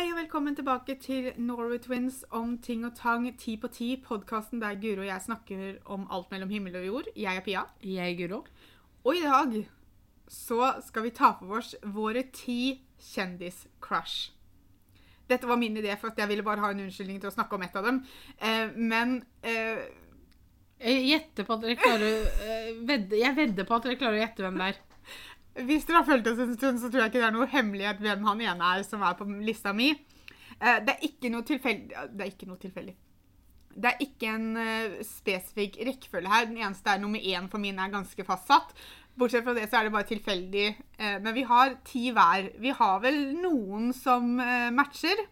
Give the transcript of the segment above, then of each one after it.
Hei og velkommen tilbake til Norway Twins om ting og tang ti på ti, podkasten der Guro og jeg snakker om alt mellom himmel og jord. Jeg er Pia. Jeg, er Guro. Og i dag så skal vi ta for oss våre ti kjendis-crush. Dette var min idé, for jeg ville bare ha en unnskyldning til å snakke om ett av dem. Eh, men eh, Jeg gjetter på at dere klarer eh, vedde, Jeg vedder på at dere klarer å gjette hvem det er. hvis dere har fulgt oss en stund, så tror jeg ikke det er noe hemmelighet hvem han ene er som er på lista mi. Eh, det er ikke noe tilfeldig Det er ikke noe tilfeldig. Det er ikke en eh, spesifikk rekkefølge her. Den eneste er nummer én for min er ganske fastsatt. Bortsett fra det så er det bare tilfeldig. Eh, men vi har ti hver. Vi har vel noen som matcher,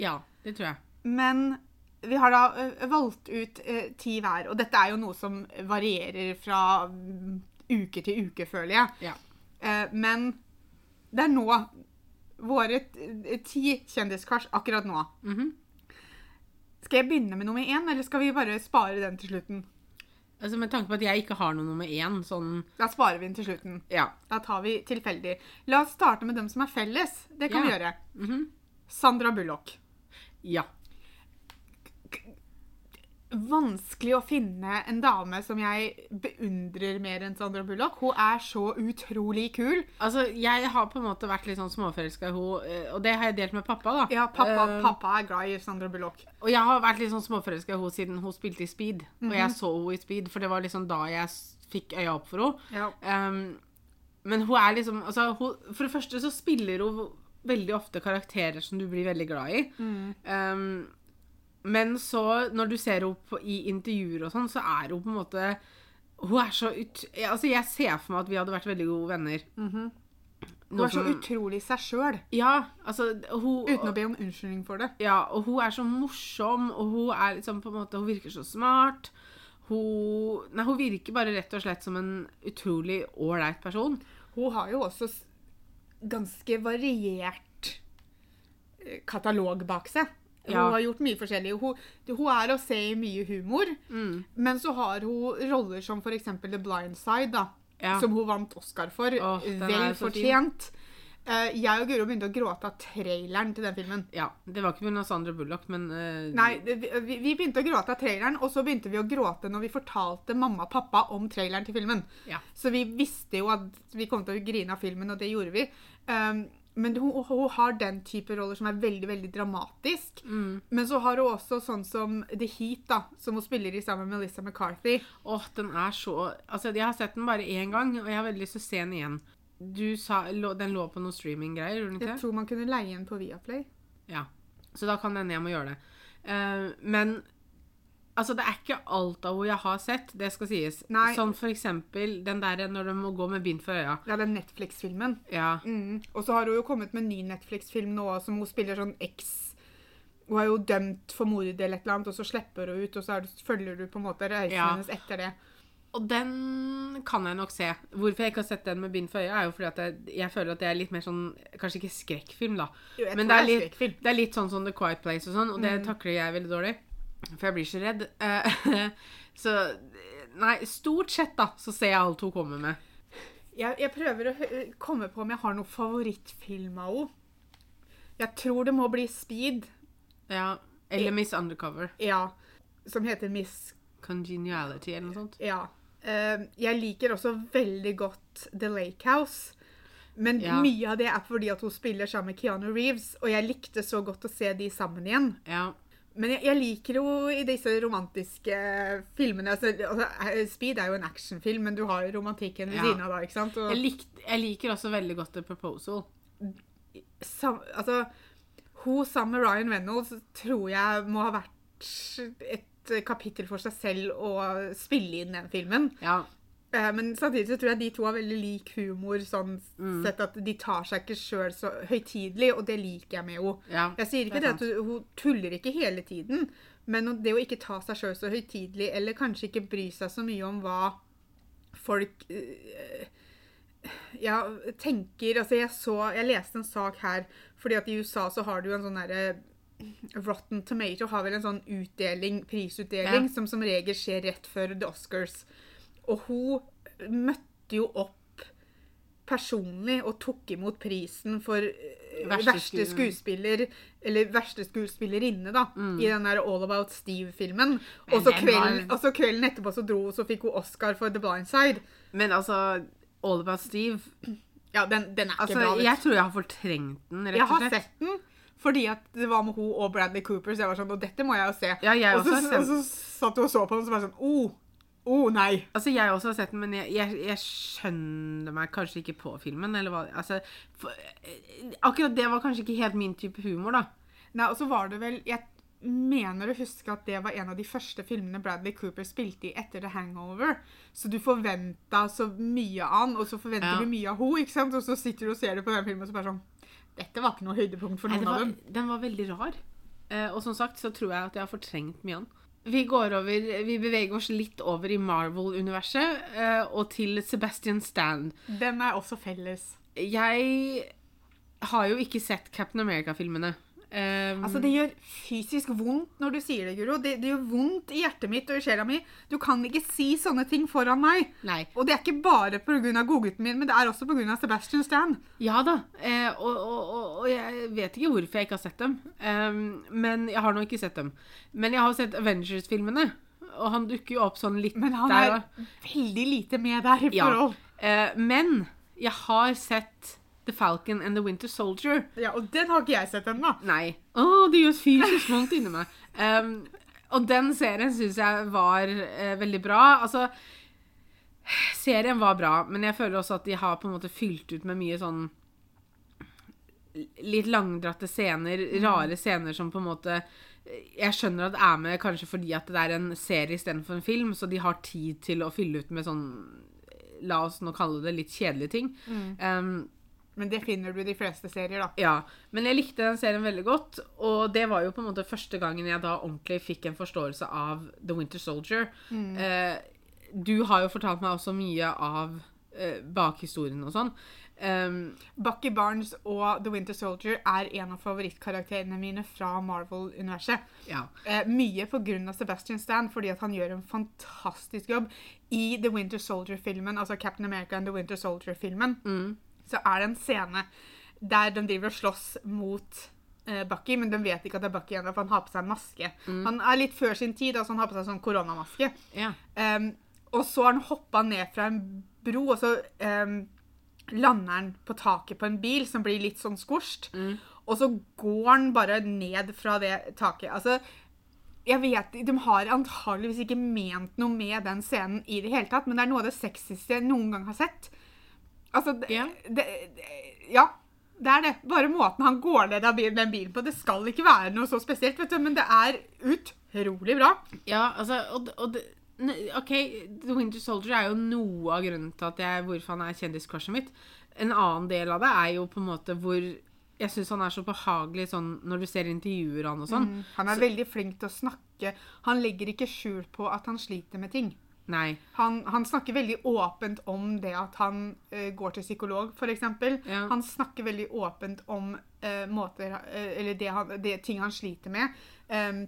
Ja, det tror jeg. men vi har da valgt ut ti hver. Og dette er jo noe som varierer fra uke til uke, føler jeg. Ja. Eh, men det er nå våre ti kjendiskars akkurat nå. Mhm. Skal jeg begynne med nummer én, eller skal vi bare spare den til slutten? Altså Med tanke på at jeg ikke har noe nummer én, sånn Da sparer vi den til slutten. Ja. Da tar vi tilfeldig. La oss starte med dem som er felles. Det kan vi gjøre. gjøre. -hmm. Sandra Bullock. Ja. Vanskelig å finne en dame som jeg beundrer mer enn Sandra Bullock. Hun er så utrolig kul. Altså, jeg har på en måte vært litt sånn småforelska i henne, og det har jeg delt med pappa, da. Ja, pappa, uh, pappa er glad i Sandra Bullock. Og jeg har vært litt sånn småforelska i henne siden hun spilte i Speed. Og Mhm. jeg så henne i Speed, for det var liksom da jeg fikk øya opp for henne. Ja. Um, men hun er liksom altså, hun, For det første så spiller hun veldig ofte karakterer som du blir veldig glad i. Mm. Um, men så, når du ser henne i intervjuer og sånn, så er hun på en måte Hun er så ut... Altså, jeg ser for meg at vi hadde vært veldig gode venner. Mhm. Hun Noe er så utrolig seg sjøl, Ja, altså hun uten å be om unnskyldning for det. Ja, og hun er så morsom, og hun er liksom på en måte Hun virker så smart. Hun Nei, hun virker bare rett og slett som en utrolig ålreit person. Hun har jo også ganske variert eh, katalog bak seg. Ja. Hun har gjort mye forskjellig. Hun, hun er å se i mye humor, Mm. men så har hun roller som f.eks. The Blind Side, da, Ja. som hun vant Oscar for. Oh, Vel fortjent. Uh, jeg og Guro begynte å gråte av traileren til den filmen. ja. Det var ikke pga. Sandra Bullock, men uh, Nei, vi, vi begynte å gråte av traileren, og så begynte vi å gråte når vi fortalte mamma og pappa om traileren til filmen. Ja. Så vi visste jo at vi kom til å grine av filmen, og det gjorde vi. Um, men hun, hun har den type roller som er veldig veldig dramatisk. Mm. Men så har hun også sånn som The Heat, da, som hun spiller i sammen med Melissa McCarthy. Åh, den er så Altså, jeg har sett den bare én gang, og jeg har veldig lyst til å se den igjen. Du sa lo, Den lå på noen streaminggreier, Jeg det? tror man kunne leie den på Viaplay. Ja. Så da kan det hende jeg må gjøre det. Uh, men altså, det er ikke alt av henne jeg har sett, det skal sies. Nei. Sånn for eksempel den derre når du må gå med bind for øya. Ja, den Netflix-filmen. Ja. Mm. Og så har hun jo kommet med en ny Netflix-film nå som hun spiller sånn eks Hun er jo dømt for mord eller et eller annet, og så slipper hun ut, og så du, følger du på en måte reisen Ja. hennes etter det. Og den kan jeg nok se. Hvorfor jeg ikke har sett den med bind for øya, er jo fordi at jeg, jeg føler at det er litt mer sånn Kanskje ikke skrekkfilm, da. Jo, Men det er, litt, det er litt sånn som The Quiet Place og sånn, og det Mm. takler jeg veldig dårlig. For jeg blir så redd. Eh, så Nei, stort sett, da, så ser jeg alt hun kommer med. Jeg, jeg prøver å komme på om jeg har noen favorittfilm av henne. Jeg tror det må bli Speed. Ja. Eller Miss Undercover. Ja. Som heter Miss Congeniality eller noe sånt. Ja. Eh, jeg liker også veldig godt The Lake House. Men Ja. mye av det er fordi at hun spiller sammen med Keanu Reeves, og jeg likte så godt å se de sammen igjen. Ja. Men jeg, jeg liker jo i disse romantiske filmene altså, altså, eh, Speed er jo en actionfilm, men du har jo romantikken ved Ja. siden av da, ikke sant? Og, Jeg, jeg liker også veldig godt The Proposal. sam, altså, hun sammen med Ryan Reynolds tror jeg må ha vært et kapittel for seg selv å spille inn den filmen. Ja. Eh, Men samtidig så tror jeg de to har veldig lik humor, sånn Mm. sett at de tar seg ikke sjøl så høytidelig, og det liker jeg med henne. ja. Jeg sier ikke Det det, at hun, tuller ikke hele tiden, men det å ikke ta seg sjøl så høytidelig, eller kanskje ikke bry seg så mye om hva folk eh, ja, tenker Altså, jeg så Jeg leste en sak her, fordi at i USA så har du en sånn derre Rotten Tomato har vel en sånn utdeling, prisutdeling, Ja. som som regel skjer rett før The Oscars. Og hun møtte jo opp personlig og tok imot prisen for eh, Verste verste, skuespiller, eller verste skuespillerinne, da, i den der All About Steve-filmen. Og så kvelden, var- kvelden etterpå så dro hun, så fikk hun Oscar for The Blind Side. Men altså All About Steve Ja, den, den er Altså, ikke bra. Litt. jeg tror jeg har fortrengt den, rett jeg har sett den fordi at det var med hun og Bradley Cooper, så jeg var sånn Og dette må jeg jo se. Ja, jeg og, så, og så satt hun og så på den, og så var jeg sånn oh, oh, nei. Altså, Jeg også har sett den, men jeg, jeg, jeg skjønner meg kanskje ikke på filmen. eller hva, altså, for, eh, Akkurat det var kanskje ikke helt min type humor, da. Nei, og så var det vel Jeg mener å huske at det var en av de første filmene Bradley Cooper spilte i etter The Hangover. Så du forventa så mye av han, og så forventer Ja. du mye av henne, ikke sant? Og så sitter du og ser det på den filmen og så bare sånn Dette var ikke noe høydepunkt for noen nei, var, av dem. den var veldig rar. Eh, og som sagt så tror jeg at jeg har fortrengt mye av den. Vi går over, vi beveger oss litt over i Marvel-universet uh, og til Sebastian Stan. Den er også felles. Jeg har jo ikke sett Captain America-filmene. Um, Altså, det gjør fysisk vondt når du sier det, Guro. Det, det gjør vondt i hjertet mitt og i sjela mi. Du kan ikke si sånne ting foran meg. Nei. Og det er ikke bare pga. godgutten min, men det er også pga. Sebastian Stan. Ja da. Eh, og, og, og, og jeg vet ikke hvorfor jeg ikke har sett dem. Um, men jeg har nå ikke sett dem. Men jeg har sett Avengers-filmene. Og han dukker jo opp sånn litt Men han der er veldig lite med der i Ja. Eh, men jeg har sett The Falcon and the Winter Soldier. Ja, og den har ikke jeg sett ennå. Nei. Å, det gjør fysisk vondt inni meg. Um, og den serien syns jeg var uh, veldig bra. Altså Serien var bra, men jeg føler også at de har på en måte fylt ut med mye sånn Litt langdratte scener, rare scener som på en måte Jeg skjønner at det er med kanskje fordi at det er en serie istedenfor en film, så de har tid til å fylle ut med sånn La oss nå kalle det litt kjedelige ting. Um, Men det finner du i de fleste serier, da. ja, men jeg likte den serien veldig godt, og det var jo på en måte første gangen jeg da ordentlig fikk en forståelse av The Winter Soldier. Eh, du har jo fortalt meg også mye av eh, bakhistorien og sånn. Um, Bucky Barnes og The Winter Soldier er en av favorittkarakterene mine fra Marvel-universet. ja. Eh, mye pga. Sebastian Stan, fordi han gjør en fantastisk jobb. I The Winter Soldier-filmen, altså Captain America and The Winter Soldier-filmen, så er det en scene der de driver og slåss mot eh, Bucky, men de vet ikke at det er Bucky ennå, for han har på seg en maske. Han er litt før sin tid, altså han har på seg sånn koronamaske. Yeah. Um, og så har han hoppa ned fra en bro, og så um, lander han på taket på en bil som blir litt sånn skorst. Og så går han bare ned fra det taket. Altså, jeg vet, De har antageligvis ikke ment noe med den scenen i det hele tatt, men det er noe av det sexieste jeg noen gang har sett. Altså, det, Ja. det, det, ja, det er det. Bare måten han går ned av bilen- den bilen på. Det skal ikke være noe så spesielt, vet du, men det er utrolig bra. Ja, altså og, og det, OK, The Winter Soldier er jo noe av grunnen til at jeg, hvorfor han er kjendiscrushet mitt. En annen del av det er jo på en måte hvor jeg syns han er så behagelig sånn når du ser intervjuer han og sånn. Han er veldig flink til å snakke. Han legger ikke skjul på at han sliter med ting. Nei. Han, han snakker veldig åpent om det at han uh, går til psykolog, f.eks. Ja. Han snakker veldig åpent om uh, måter uh, Eller det, han, det ting han sliter med. Um,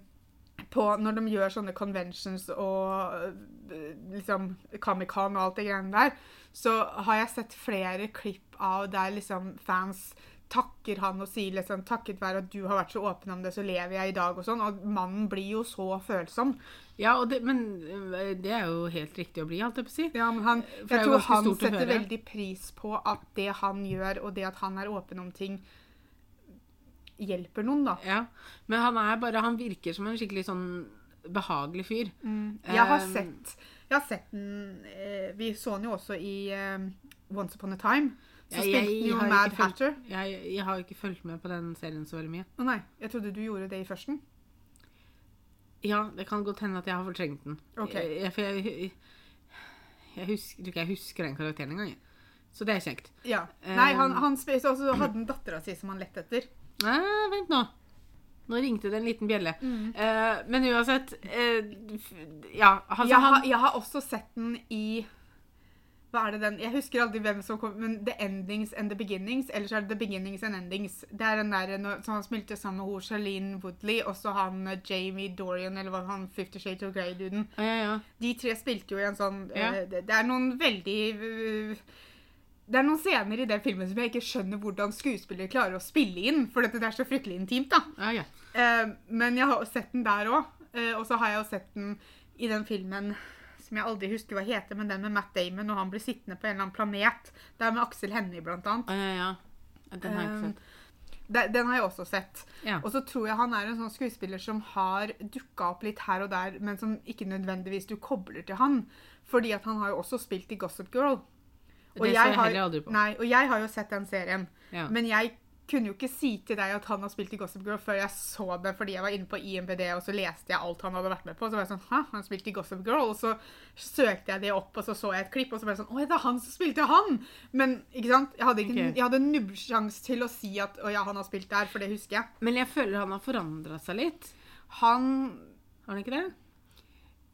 på når de gjør sånne conventions og liksom Comic-Con og alt det greiene der, så har jeg sett flere klipp av der liksom fans takker han og sier liksom 'Takket være at du har vært så åpen om det, så lever jeg i dag', og sånn. Og mannen blir jo så følsom. Ja, og det, men øh, det er jo helt riktig å bli, holdt jeg på å si. Ja, men han, er jeg tror han setter veldig pris på at det han gjør, og det at han er åpen om ting, hjelper noen, da. Ja. Men han er bare Han virker som en skikkelig sånn behagelig fyr. Jeg har Um, sett, jeg har sett den eh, Vi så den jo også i um, Once Upon a Time. Så Jeg- spilte den jo Mad Hatter. Jeg, jeg har ikke fulgt med på den serien så veldig mye. Å nei, jeg trodde du gjorde det i førsten. Ja, det kan godt hende at jeg har fortrengt den. Ok. Jeg, jeg, for jeg, jeg husker jeg husker den karakteren engang. Så det er kjekt. Ja. Nei, han, han hadde han dattera si som han lette etter. Ah, vent nå. Nå ringte det en liten bjelle. Eh, men uansett eh, Ja, altså jeg, har, jeg har også sett den i Hva er det den Jeg husker aldri hvem som kom Men The Endings and The Beginnings. Eller så er det The Beginnings and Endings. Det er den der så han spilte sammen med hun Charlene Woodley, og så han eh, Jamie Dorian, eller hva han Fifty Shades of Grey-duden. Ja, ja, ja. De tre spilte jo i en sånn Ja. uh, det, det er noen veldig uh, det er noen scener i den filmen som jeg ikke skjønner hvordan skuespillere klarer å spille inn, for dette det er så fryktelig intimt, da. Ja, ja. Eh, men jeg har sett den der òg. og så har jeg jo sett den i den filmen som jeg aldri husker hva heter, men den med Matt Damon og han blir sittende på en eller annen planet. Det er med Aksel Hennie, blant annet. Ja, ja, ja. Den har jeg ikke Eh, sett. Den, den har jeg også sett. Ja. Og så tror jeg han er en sånn skuespiller som har dukka opp litt her og der, men som ikke nødvendigvis du kobler til han. Fordi at han har jo også spilt i Gossip Girl. Det jeg, jeg heller aldri på. Nei, og jeg har jo sett den serien. Ja. Men jeg kunne jo ikke si til deg at han har spilt i Gossip Girl før jeg så det, fordi jeg var inne på IMBD og så leste jeg alt han hadde vært med på. Så var jeg sånn Hæ, han spilte i Gossip Girl? Og så søkte jeg det opp, og så så jeg et klipp, og så ble jeg sånn Å, det er han som spilte han! Men ikke sant? Jeg hadde, ikke, Ok. jeg hadde nubbsjanse til å si at å ja, han har spilt der, for det husker jeg. Men jeg føler han har forandra seg litt. Han Har han ikke det?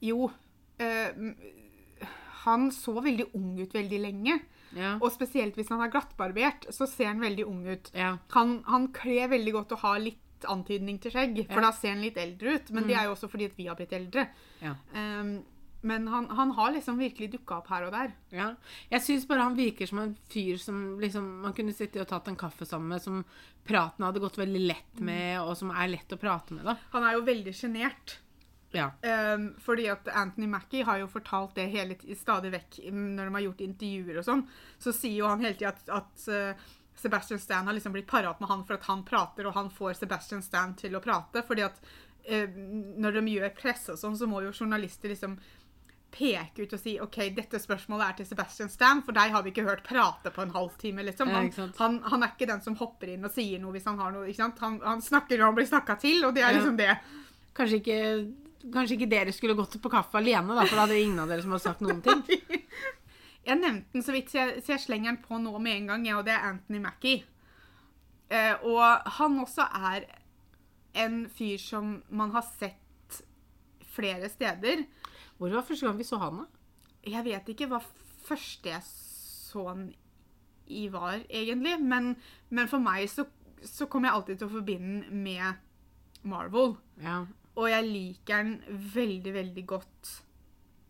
Jo. Øh, han så veldig ung ut veldig lenge. Ja. Og spesielt hvis han er glattbarbert, så ser han veldig ung ut. ja. Han, han kler veldig godt å ha litt antydning til skjegg, for Ja. da ser han litt eldre ut. Men det er jo også fordi at vi har blitt eldre. Ja. Um, men han, han har liksom virkelig dukka opp her og der. Ja. Jeg syns bare han virker som en fyr som liksom man kunne sittet og tatt en kaffe sammen med, som praten hadde gått veldig lett med, og som er lett å prate med, da. Han er jo veldig sjenert. Ja. Um, fordi at Anthony Mackie har jo fortalt det hele stadig vekk når de har gjort intervjuer og sånn. Så sier jo han hele tida at, at uh, Sebastian Stan har liksom blitt parat med han for at han prater, og han får Sebastian Stan til å prate. Fordi at uh, når de gjør presse og sånn, så må jo journalister liksom peke ut og si OK, dette spørsmålet er til Sebastian Stan, for deg har vi ikke hørt prate på en halvtime, liksom. Han, ja, han, han er ikke den som hopper inn og sier noe hvis han har noe. ikke sant? Han, han snakker når han blir snakka til, og det er liksom det. Kanskje ikke, kanskje ikke dere skulle gått på kaffe alene, da, for da hadde ingen av dere som hadde sagt noen ting. Jeg nevnte den så vidt, så jeg, så jeg slenger den på nå med en gang, ja, og det er Anthony Mackie. Eh, og han også er en fyr som man har sett flere steder. Hvor var første gang vi så han, da? Jeg vet ikke hva første jeg så han i var, egentlig. Men, men for meg så, så kommer jeg alltid til å forbinde med Marvel. Ja. Og jeg liker den veldig, veldig godt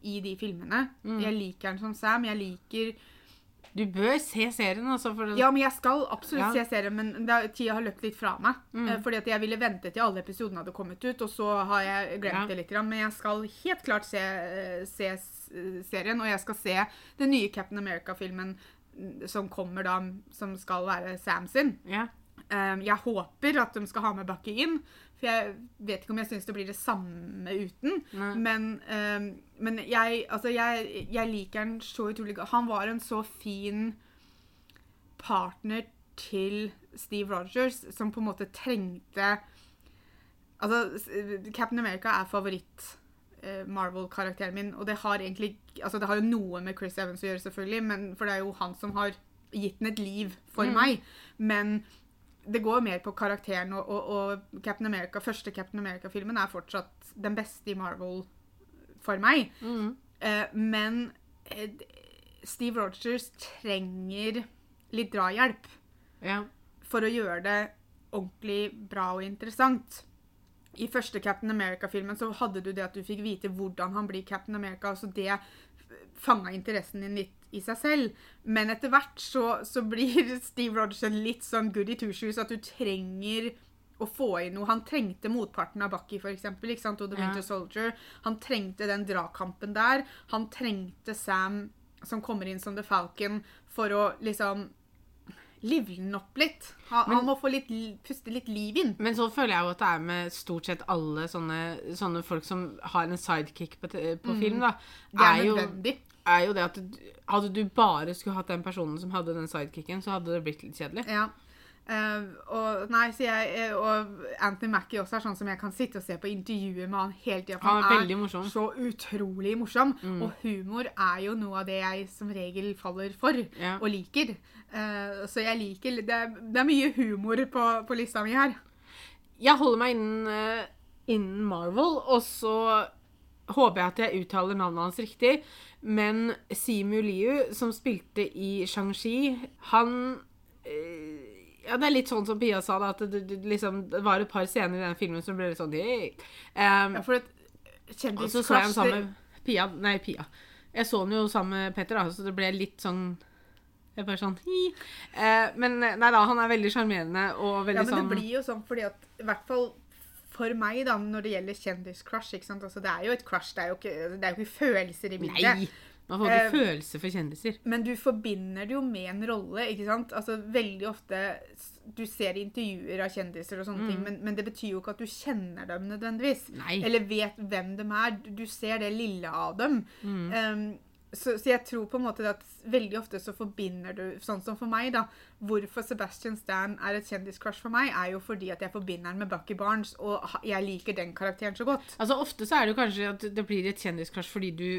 i de filmene. Mm. Jeg liker den som Sam. Jeg liker Du bør se serien, altså. For Ja, men jeg skal absolutt Ja. se serien, men er- tida har løpt litt fra meg. Mm. Eh, Fordi jeg ville vente til alle episodene hadde kommet ut, og så har jeg glemt Ja. det litt. Men jeg skal helt klart se, eh, se serien, og jeg skal se den nye Captain America-filmen mm, som kommer da, som skal være Sam sin. ja. Um, jeg håper at de skal ha med Bucky inn, for jeg vet ikke om jeg syns det blir det samme uten. Nei. Men, um, men jeg, altså jeg, jeg liker han så utrolig godt. Han var en så fin partner til Steve Rogers, som på en måte trengte Altså, Captain America er favoritt eh, Marvel-karakteren min, og det har egentlig Altså, det har jo noe med Chris Evans å gjøre, selvfølgelig, men, for det er jo han som har gitt den et liv for Mm. meg. Men det går mer på karakteren, og, og, og Captain America, første Captain America-filmen er fortsatt den beste i Marvel for meg. Mm. Eh, men eh, Steve Rogers trenger litt drahjelp ja. for å gjøre det ordentlig bra og interessant. I første Captain America-filmen så hadde du det at du fikk vite hvordan han blir Captain America, altså det fanga interessen din litt i seg selv. Men etter hvert så, så blir Steve Rogers en litt sånn goody two-shoes at du trenger å få inn noe. Han trengte motparten av Bucky, sant? og The Ja. Winter Soldier. Han trengte den dragkampen der. Han trengte Sam, som kommer inn som The Falcon, for å liksom livne den opp litt. Han, Men- han må få litt, puste litt liv inn. Men så føler jeg jo at det er med stort sett alle sånne, sånne folk som har en sidekick på, på mm. film, da. Det er jo, nødvendig. Er jo det at du- Hadde du bare skulle hatt den personen som hadde den sidekicken, så hadde det blitt litt kjedelig. Ja. Uh, og, nei, så jeg, eh, og Anthony Mackie også er sånn som jeg kan sitte og se på intervjuer med han hele tida. Han er veldig morsom. så utrolig morsom. Mm. Og humor er jo noe av det jeg som regel faller for Ja. og liker. Uh, så jeg liker det er, det er mye humor på, på lista mi her. Jeg holder meg innen, innen Marvel, og så håper jeg at jeg uttaler navnet hans riktig. Men Simu Liu, som spilte i Shang-Chi, han eh, Ja, det er litt sånn som Pia sa, da, at det, det, liksom, det var et par scener i den filmen som ble litt sånn hey. um, Ja, for et Og så så jeg den sammen med Pia. Nei, Pia. Jeg så den jo sammen med Petter, da, så det ble litt sånn Jeg bare sånn hi. Uh, men nei da, han er veldig sjarmerende og veldig sånn Ja, men sånn det blir jo sånn fordi at I hvert fall for meg, da, når det gjelder kjendiscrush ikke sant? Altså, Det er jo et crush, det er jo ikke, det er jo ikke følelser i bildet. Nei! Man får ikke uh, følelser for kjendiser. Men du forbinder det jo med en rolle, ikke sant? Altså, veldig ofte Du ser intervjuer av kjendiser og sånne ting, men, men det betyr jo ikke at du kjenner dem nødvendigvis. Mm. Nei. Eller vet hvem de er. Du- Du ser det lille av dem. Mm. Um, så, så jeg tror på en måte at veldig ofte så forbinder du Sånn som for meg, da. Hvorfor Sebastian Stan er et kjendiscrush for meg, er jo fordi at jeg forbinder han med Bucky Barnes, og jeg liker den karakteren så godt. Altså Ofte så er det jo kanskje at det blir et kjendiscrush fordi du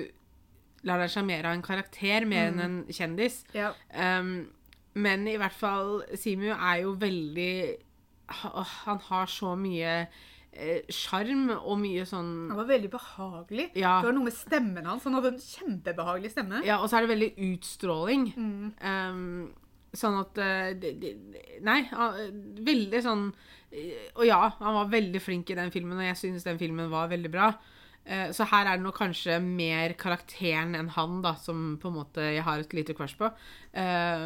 lar deg sjarmere av en karakter mer Mm. enn en kjendis. Ja. Um, men i hvert fall Simu er jo veldig Han har så mye eh, og mye sånn Han var veldig behagelig. Ja. Det var noe med stemmen hans. Han hadde en kjempebehagelig stemme. Ja, og så er det veldig utstråling. Mm. Um, sånn at de, det, det, Nei, veldig sånn eh, Og ja, han var veldig flink i den filmen, og jeg syns den filmen var veldig bra. Eh, så her er det nok kanskje mer karakteren enn han, da, som på en måte jeg har et lite crush på. Eh,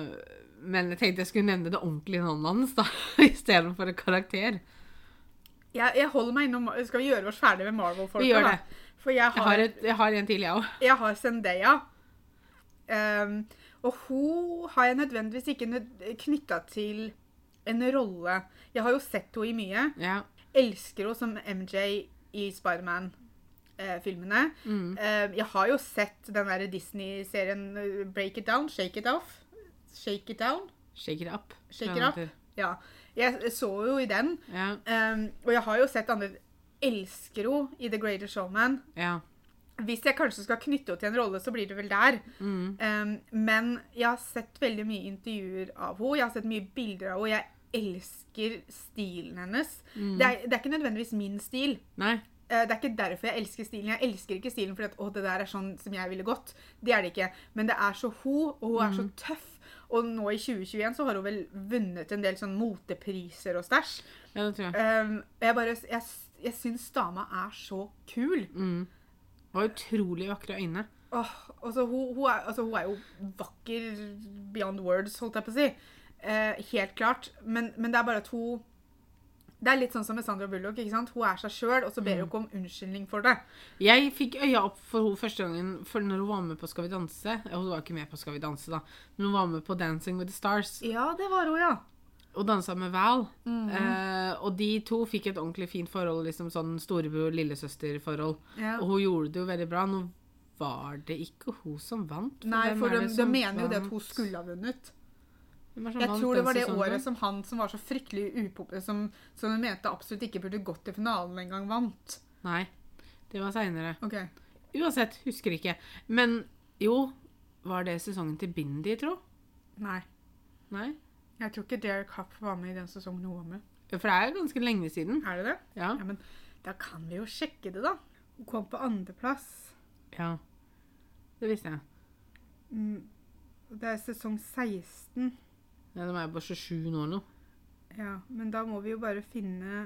men jeg tenkte jeg skulle nevne det ordentlige navnet hans, da, istedenfor en karakter. Jeg, jeg holder meg innom Skal vi gjøre oss ferdig med Marvel-folka? Vi gjør det. For jeg Jeg har, har, et, jeg har en til, jeg òg. jeg har Zendaya. Um, og hun har jeg nødvendigvis ikke nød knytta til en rolle. Jeg har jo sett henne i mye. Ja. Elsker henne som MJ i Spiderman-filmene. Mm. Um, jeg har jo sett den der Disney-serien uh, Break It Down, Shake It Off. Shake It Down. Shake it up. Shake it up. Ja. Jeg så jo i den. Ja. Um, og jeg har jo sett andre Elsker henne i The Greater Showman. ja. Hvis jeg kanskje skal knytte henne til en rolle, så blir det vel der. Mm. Um, men jeg har sett veldig mye intervjuer av henne. Jeg har sett mye bilder av henne. Jeg elsker stilen hennes. Mm. Det, er, det er ikke nødvendigvis min stil. Nei. Eh, Det er ikke derfor jeg elsker stilen. Jeg elsker ikke stilen fordi at, å, det der er sånn som jeg ville gått. Det er det ikke. Men det er så hun, og hun er så tøff. Og nå i 2021 så har hun vel vunnet en del sånn motepriser og stæsj. Ja, det tror jeg. Um, jeg bare, jeg, jeg syns dama er så kul. Mm. Det var utrolig vakre øyne. Åh, altså, hun, hun, er, altså, hun er jo vakker beyond words, holdt jeg på å si. Eh, helt klart. Men, men det er bare at hun Det er litt sånn som med Sandra Bullock. ikke sant? Hun er seg sjøl, og så ber hun ikke om unnskyldning for det. Jeg fikk øya opp for henne første gangen for når hun var med på Skal vi danse. Hun var ikke med på Skal vi danse, da, men hun var med på Dancing with the Stars Ja, det var hun, ja. og dansa med Val. eh, og de to fikk et ordentlig fint forhold, liksom sånn storebror-lillesøster-forhold. ja. Og hun gjorde det jo veldig bra. Nå var det ikke hun som vant. Nei, for de, de mener jo det at hun skulle ha vunnet. Jeg tror det var det sesongen? året som han som var så fryktelig upopulær, som, som hun mente absolutt ikke burde gått til finalen engang, vant. Nei, det var seinere. Okay. Uansett, husker ikke. Men jo, var det sesongen til Bindi, tro? Nei. Nei? Jeg tror ikke Derek Huff var med i den sesongen hun var med. Ja, For det er jo ganske lenge siden. Er det det? Ja. Ja, men da kan vi jo sjekke det, da. Hun kom på andreplass. ja. Det visste jeg. Mm, Det er sesong 16. Ja, De er jo bare 27 nå nå. Ja, men da må vi jo bare finne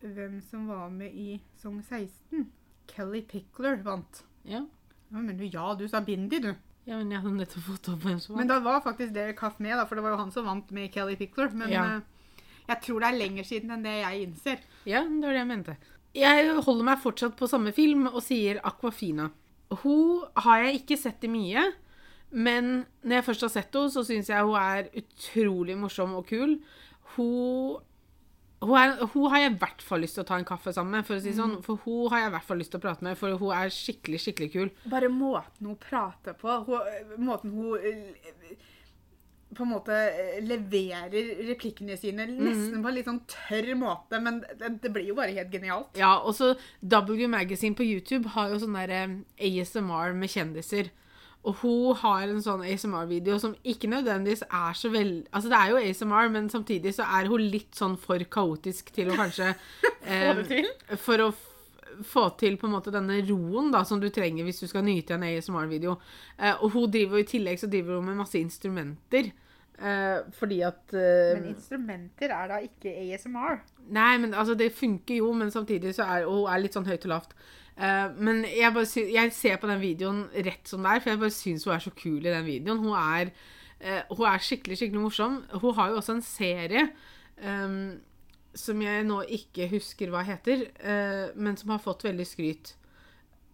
hvem som var med i Song 16. Kelly Pickler vant. Ja. Ja, men du, ja, du sa Bindi, du. ja, men jeg hadde nettopp fått opp hvem som Men da var faktisk Derek Huff med, da, for det var jo han som vant med Kelly Pickler. Men Ja. eh, jeg tror det er lenger siden enn det jeg innser. Ja, det var det jeg mente. Jeg holder meg fortsatt på samme film og sier Aquafina. Hun har jeg ikke sett i mye, men når jeg først har sett henne, så syns jeg hun er utrolig morsom og kul. Hun hun, er, hun har jeg i hvert fall lyst til å ta en kaffe sammen med. For å si sånn, for hun har jeg i hvert fall lyst til å prate med, for hun er skikkelig skikkelig kul. Bare måten hun prater på, hun, måten hun eh, på en måte eh, leverer replikkene sine nesten på en litt sånn tørr måte, men det, det blir jo bare helt genialt. Ja, også W Magazine på YouTube har jo sånn der eh, ASMR med kjendiser. Og hun har en sånn ASMR-video som ikke nødvendigvis er så vel... Altså, det er jo ASMR, men samtidig så er hun litt sånn for kaotisk til å kanskje Få det til. For å få til på en måte denne roen da, som du trenger hvis du skal nyte en ASMR-video. Eh, og hun driver i tillegg så driver hun med masse instrumenter. Eh, fordi at eh, Men instrumenter er da ikke ASMR. Nei, men altså, det funker jo, men samtidig så er hun er litt sånn høyt og lavt. Eh, men jeg, bare sy jeg ser på den videoen rett som det er, for jeg bare syns hun er så kul i den videoen. Hun er Eh, hun er skikkelig, skikkelig morsom. Hun har jo også en serie ehm, som jeg nå ikke husker hva heter, eh, men som har fått veldig skryt.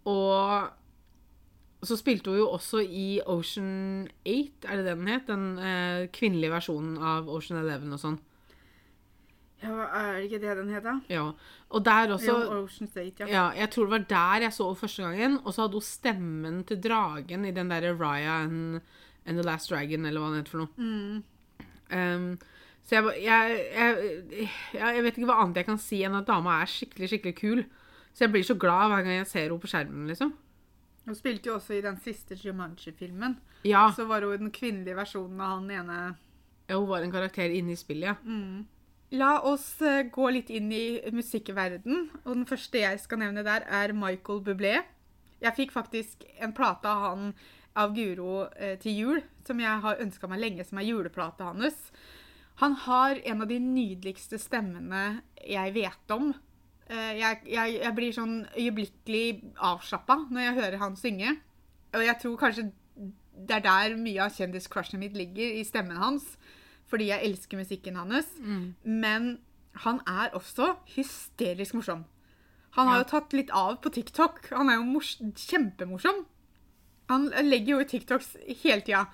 Og så spilte hun jo også i Ocean 8, er det det den het? Den eh, kvinnelige versjonen av Ocean 11 og sånn. Ja, Er det ikke det den het, da? Ja. Og der også Ocean State, ja. Ja, jeg tror det var der jeg så henne første gangen. Og så hadde hun stemmen til dragen i den derre Raya and, and the Last Dragon, eller hva den heter for noe. Um, så jeg, jeg, jeg, jeg vet ikke hva annet jeg kan si enn at dama er skikkelig, skikkelig kul. Så jeg blir så glad hver gang jeg ser henne på skjermen, liksom. Hun spilte jo også i den siste Jumanji-filmen. Ja, Så var hun den kvinnelige versjonen av han ene ja, hun var en karakter inne i spillet, ja. La oss eh, gå litt inn i musikkverden. Og den første jeg skal nevne der, er Michael Bublé. Jeg fikk faktisk en plate av han av Guro eh, til jul, som jeg har ønska meg lenge, som er juleplata hans. Han har en av de nydeligste stemmene jeg vet om. Eh, jeg, jeg, jeg blir sånn øyeblikkelig avslappa når jeg hører han synge. Og jeg tror kanskje det er der mye av kjendiscrushet mitt ligger, i stemmen hans. Fordi jeg elsker musikken hans. Men han er også hysterisk morsom. Han har jo tatt litt av på TikTok. Han er jo mors kjempemorsom. Han legger jo ut TikToks hele tida.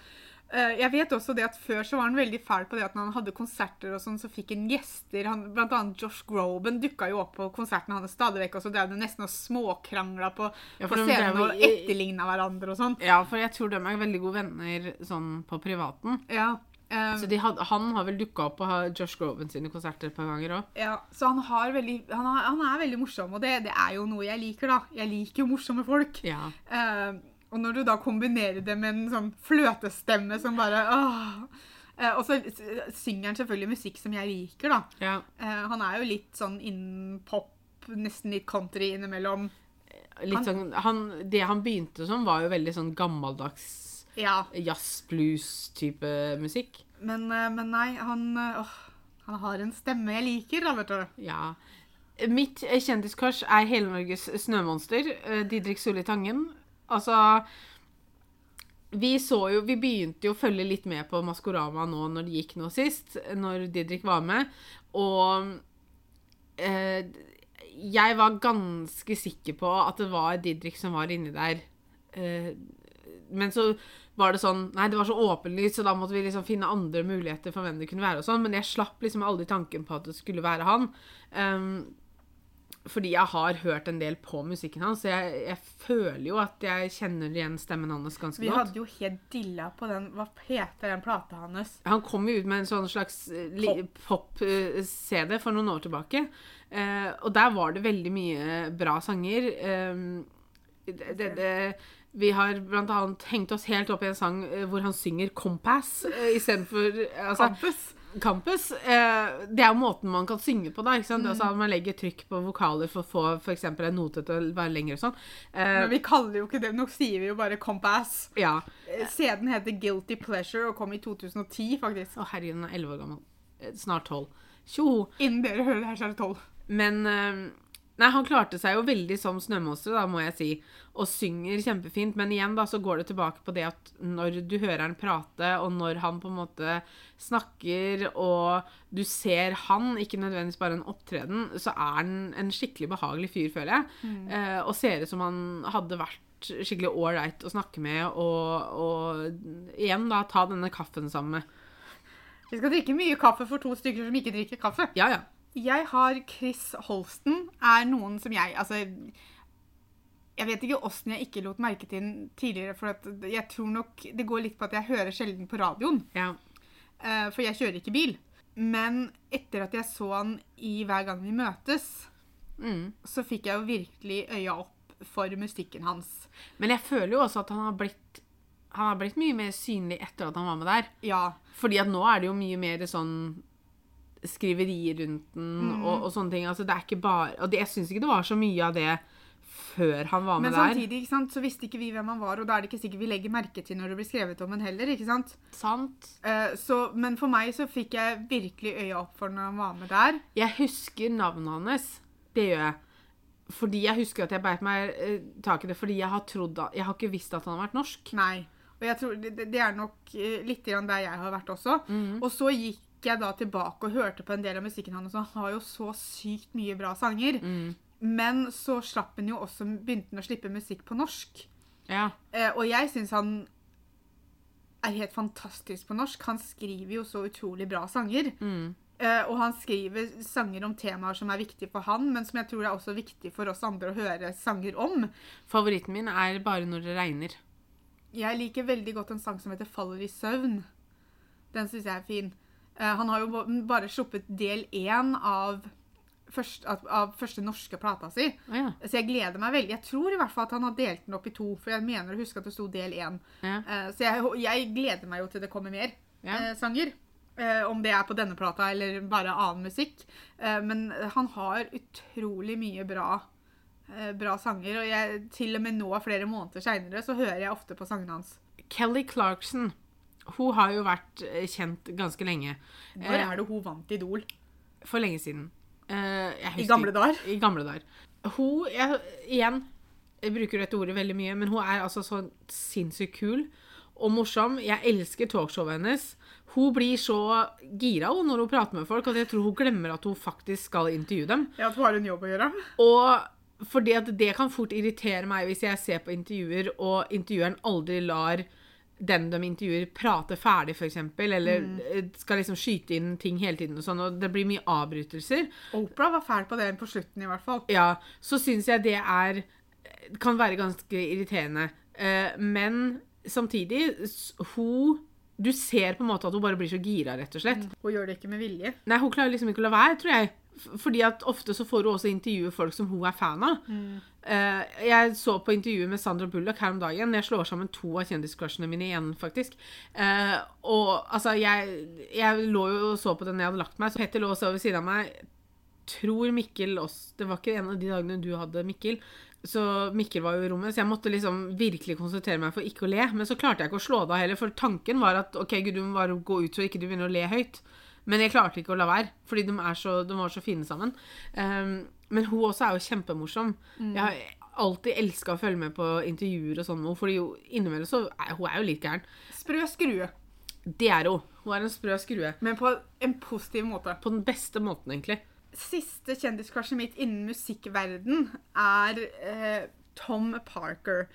Eh, Jeg vet også det at Før så var han veldig fæl på det at når han hadde konserter, og sånn, så fikk han gjester. Han, blant annet Josh Groban dukka jo opp på konserten hans stadig vekk. Og så drev de nesten og småkrangla på, Ja, på scenen og i- etterligna hverandre og sånn. Ja, for jeg tror de er veldig gode venner sånn på privaten. Ja. Um, Så de had, han har vel dukka opp på Josh Groban sine konserter et par ganger òg. Ja, så han, har veldig, han, har, han er veldig morsom, og det, det er jo noe jeg liker, da. Jeg liker jo morsomme folk. Ja. Eh, og når du da kombinerer det med en sånn fløtestemme som bare åh. Eh, og så synger han selvfølgelig musikk som jeg liker, da. ja. Eh, han er jo litt sånn innen pop, nesten litt country innimellom. Litt sånn, han, det han begynte som, var jo veldig sånn gammeldags Ja, jazz-blues-type musikk. men, eh, men nei, han åh, Han har en stemme jeg liker, da, vet du. Ja. Mitt kjendiskors er hele Norges snømonster, Didrik Solli Tangen. Altså Vi så jo Vi begynte jo å følge litt med på Maskorama nå når det gikk nå sist, når Didrik var med, og eh, jeg var ganske sikker på at det var Didrik som var inni der. Eh, men så var det sånn Nei, det var så åpenlyst, så da måtte vi liksom finne andre muligheter for hvem det kunne være. og sånn, Men jeg slapp liksom aldri tanken på at det skulle være han. Ehm, fordi jeg har hørt en del på musikken hans, så jeg, jeg føler jo at jeg kjenner igjen stemmen hans ganske Vi godt. hadde jo helt dilla på den Hva heter den plata hans? Han kom jo ut med en sånn slags pop-CD pop-CD for noen år tilbake. Eh, og der var det veldig mye bra sanger. Eh, det, det, det, vi har annet hengt oss helt opp i en sang eh, hvor han synger 'Compass' istedenfor altså, Campus. Campus. Eh, det er jo måten man kan synge på, da. ikke sant? Mm. Altså, man legger trykk på vokaler for å få f.eks. en note til å være lengre og sånn. Eh, Men vi kaller jo ikke det Nå sier vi jo bare Compass. ja. Seden heter Guilty Pleasure og kom i 2010, faktisk. Å, herregud, den er elleve år gammel. Eh, Snart tolv. Tjo! Innen dere hører det her, så er det 12. Men eh, Nei, han klarte seg jo veldig som snømonster, da, må jeg si. Og synger kjempefint. Men igjen da, så går det tilbake på det at når du hører han prate, og når han på en måte snakker, og du ser han, ikke nødvendigvis bare en opptreden, så er han en skikkelig behagelig fyr, føler jeg. Eh, og ser ut som han hadde vært skikkelig ålreit å snakke med, og, og igjen da, ta denne kaffen sammen med. Vi skal drikke mye kaffe for to stykker som ikke drikker kaffe. Ja, ja. Jeg har Chris Holsten. Er noen som jeg Altså Jeg vet ikke åssen jeg ikke lot merke til den tidligere, for jeg tror nok det går litt på at jeg hører sjelden på radioen. ja. eh, For jeg kjører ikke bil. Men etter at jeg så han i Hver gang vi møtes, Mm. så fikk jeg jo virkelig øya opp for musikken hans. Men jeg føler jo også at han har blitt Han har blitt mye mer synlig etter at han var med der. Ja. Fordi at nå er det jo mye mer sånn skriverier rundt den og, og sånne ting. Altså det er ikke bare Og det, jeg syns ikke det var så mye av det før han var med der. Men samtidig ikke sant, så visste ikke vi hvem han var, og da er det ikke sikkert vi legger merke til når det blir skrevet om en heller. ikke sant? Sant. Uh, så, men for meg så fikk jeg virkelig øya opp for når han var med der. Jeg husker navnet hans. Det gjør jeg. Fordi jeg husker at jeg beit meg eh, tak i det fordi jeg har trodd Jeg har ikke visst at han har vært norsk. Nei. Og jeg tror det, det er nok eh, litt der jeg har vært også. Og så gikk jeg da tilbake og hørte på en del av musikken hans, han har jo så sykt mye bra sanger. Men så slapp han jo også, begynte han å slippe musikk på norsk. Ja. Eh, og jeg syns han er helt fantastisk på norsk. Han skriver jo så utrolig bra sanger. Eh, og han skriver sanger om temaer som er viktige for han, men som jeg tror er også viktig for oss andre å høre sanger om. Favoritten min er 'Bare når det regner'. Jeg liker veldig godt en sang som heter 'Faller i søvn'. Den syns jeg er fin. Eh, han har jo bare sluppet del én av, først, av, første norske plata si. Oh, ja. Så jeg gleder meg veldig. Jeg tror i hvert fall at han har delt den opp i to, for jeg mener å huske at det sto del én. Ja. Eh, Så jeg, jeg gleder meg jo til det kommer mer Ja. eh, sanger. Om det er på denne plata eller bare annen musikk. Men han har utrolig mye bra, bra sanger. Og jeg, til og med nå, flere måneder seinere, så hører jeg ofte på sangene hans. Kelly Clarkson. Hun har jo vært eh, kjent ganske lenge. Når Eh, er det hun vant Idol? For lenge siden. Eh, I gamle dager? I gamle dager. Hun jeg, Igjen, jeg bruker dette ordet veldig mye, men hun er altså så sinnssykt kul og morsom. Jeg elsker talkshowet hennes. Hun blir så gira når hun prater med folk, at jeg tror hun glemmer at hun faktisk skal intervjue dem. Ja, at hun har en jobb å gjøre. Og fordi at det kan fort irritere meg hvis jeg ser på intervjuer, og intervjueren aldri lar den de intervjuer, prater ferdig, f.eks., eller mm. skal liksom skyte inn ting hele tiden, og sånn, og det blir mye avbrytelser. Opera var fæl på det på slutten, i hvert fall. Ja, så syns jeg det er kan være ganske irriterende. Eh, men samtidig, hun Du ser på en måte at hun bare blir så gira, rett og slett. Hun gjør det ikke med vilje. Nei, hun klarer liksom ikke å la være, tror jeg. Fordi at ofte så får hun også intervjue folk som hun er fan av. Eh, jeg så på intervjuet med Sandra Bullock her om dagen. Jeg slår sammen to av kjendiscrushene mine igjen, faktisk. Uh, og altså, jeg, jeg lå jo og så på den jeg hadde lagt meg, så Petter lå og så ved siden av meg. Tror Mikkel også Det var ikke en av de dagene du hadde Mikkel. Så Mikkel var jo i rommet, så jeg måtte liksom virkelig konsentrere meg for ikke å le. Men så klarte jeg ikke å slå det av heller, for tanken var at ok, gud, du må bare gå ut så ikke du begynner å le høyt. Men jeg klarte ikke å la være, fordi de, så, de var så fine sammen. Um, men hun også er jo kjempemorsom. Jeg har alltid elska å følge med på intervjuer og sånn med henne, fordi innimellom så er hun er jo litt gæren. Sprø skrue, Det er hun. Hun er en sprø skrue. men på en positiv måte. På den beste måten, egentlig. Siste kjendiskrasjet mitt innen musikkverden er eh, Tom Parker.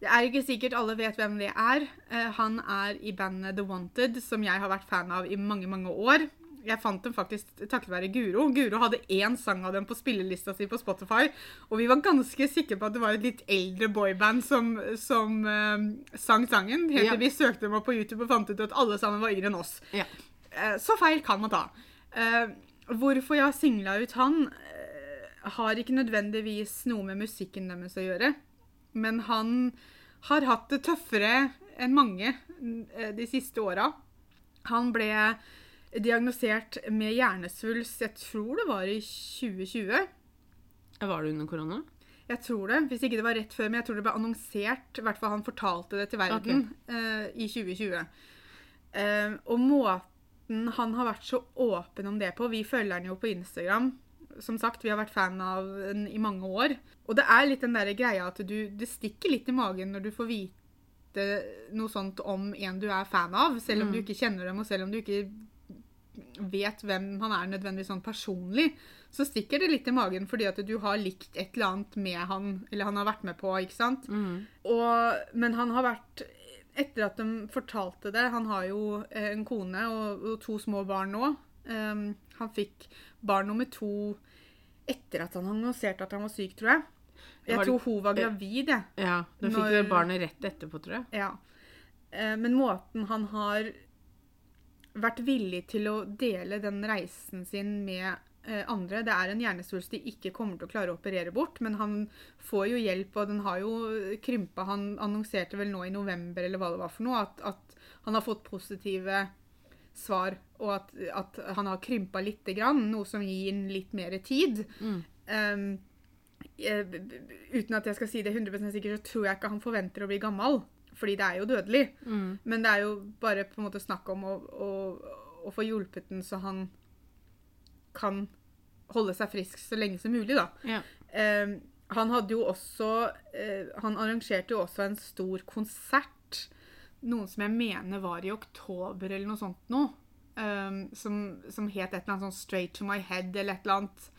Det er ikke sikkert alle vet hvem det er. Eh, han er i bandet The Wanted, som jeg har vært fan av i mange, mange år. Jeg fant dem faktisk takket være Guro. Guro hadde én sang av dem på spillelista si på Spotify, og vi var ganske sikre på at det var et litt eldre boyband som, som uh, sang sangen. Helt til Ja. vi søkte dem opp på YouTube og fant ut at alle sammen var yngre enn oss. Ja. Uh, Så feil kan man ta. Uh, hvorfor jeg har singla ut han, har ikke nødvendigvis noe med musikken deres å gjøre. Men han har hatt det tøffere enn mange eh, de siste åra. Han ble diagnosert med hjernesvulst, jeg tror det var i 2020. Var det under korona? Jeg tror det, Hvis ikke det var rett før, men jeg tror det ble annonsert. I hvert fall han fortalte det til verden eh, i 2020. Uh, og måten han har vært så åpen om det på Vi følger han jo på Instagram. Som sagt, Vi har vært fan av den i mange år. Og det er litt den der greia at du, det stikker litt i magen når du får vite noe sånt om en du er fan av, selv om du ikke kjenner dem, og selv om du ikke vet hvem han er nødvendigvis sånn personlig, så stikker det litt i magen fordi at du har likt et eller annet med han, eller han har vært med på, ikke sant? Og, men han har vært Etter at de fortalte det Han har jo eh, en kone og, og to små barn nå. Um, han fikk barn nummer to etter at han annonserte at han var syk, tror jeg. Jeg tror hun var gravid, jeg. Ja. Da fikk dere barnet rett etterpå, tror jeg. Ja. Eh, Men måten han har vært villig til å dele den reisen sin med eh, andre Det er en hjernesvulst de ikke kommer til å klare å operere bort, men han får jo hjelp, og den har jo krympa. Han annonserte vel nå i november eller hva det var for noe, at, at han har fått positive svar, og at, at han har krympa lite grann, noe som gir ham litt mer tid. Um, eh, b- b- uten at jeg skal si det 100 sikkert, så tror jeg ikke han forventer å bli gammel. Fordi det er jo dødelig. Men det er jo bare på en måte snakk om å, å, å få hjulpet den så han kan holde seg frisk så lenge som mulig, da. Ja. Um, han hadde jo også uh, Han arrangerte jo også en stor konsert noen som jeg mener var i oktober eller noe sånt noe. Um, som, som het et eller annet sånn 'Straight to my head' eller et eller annet.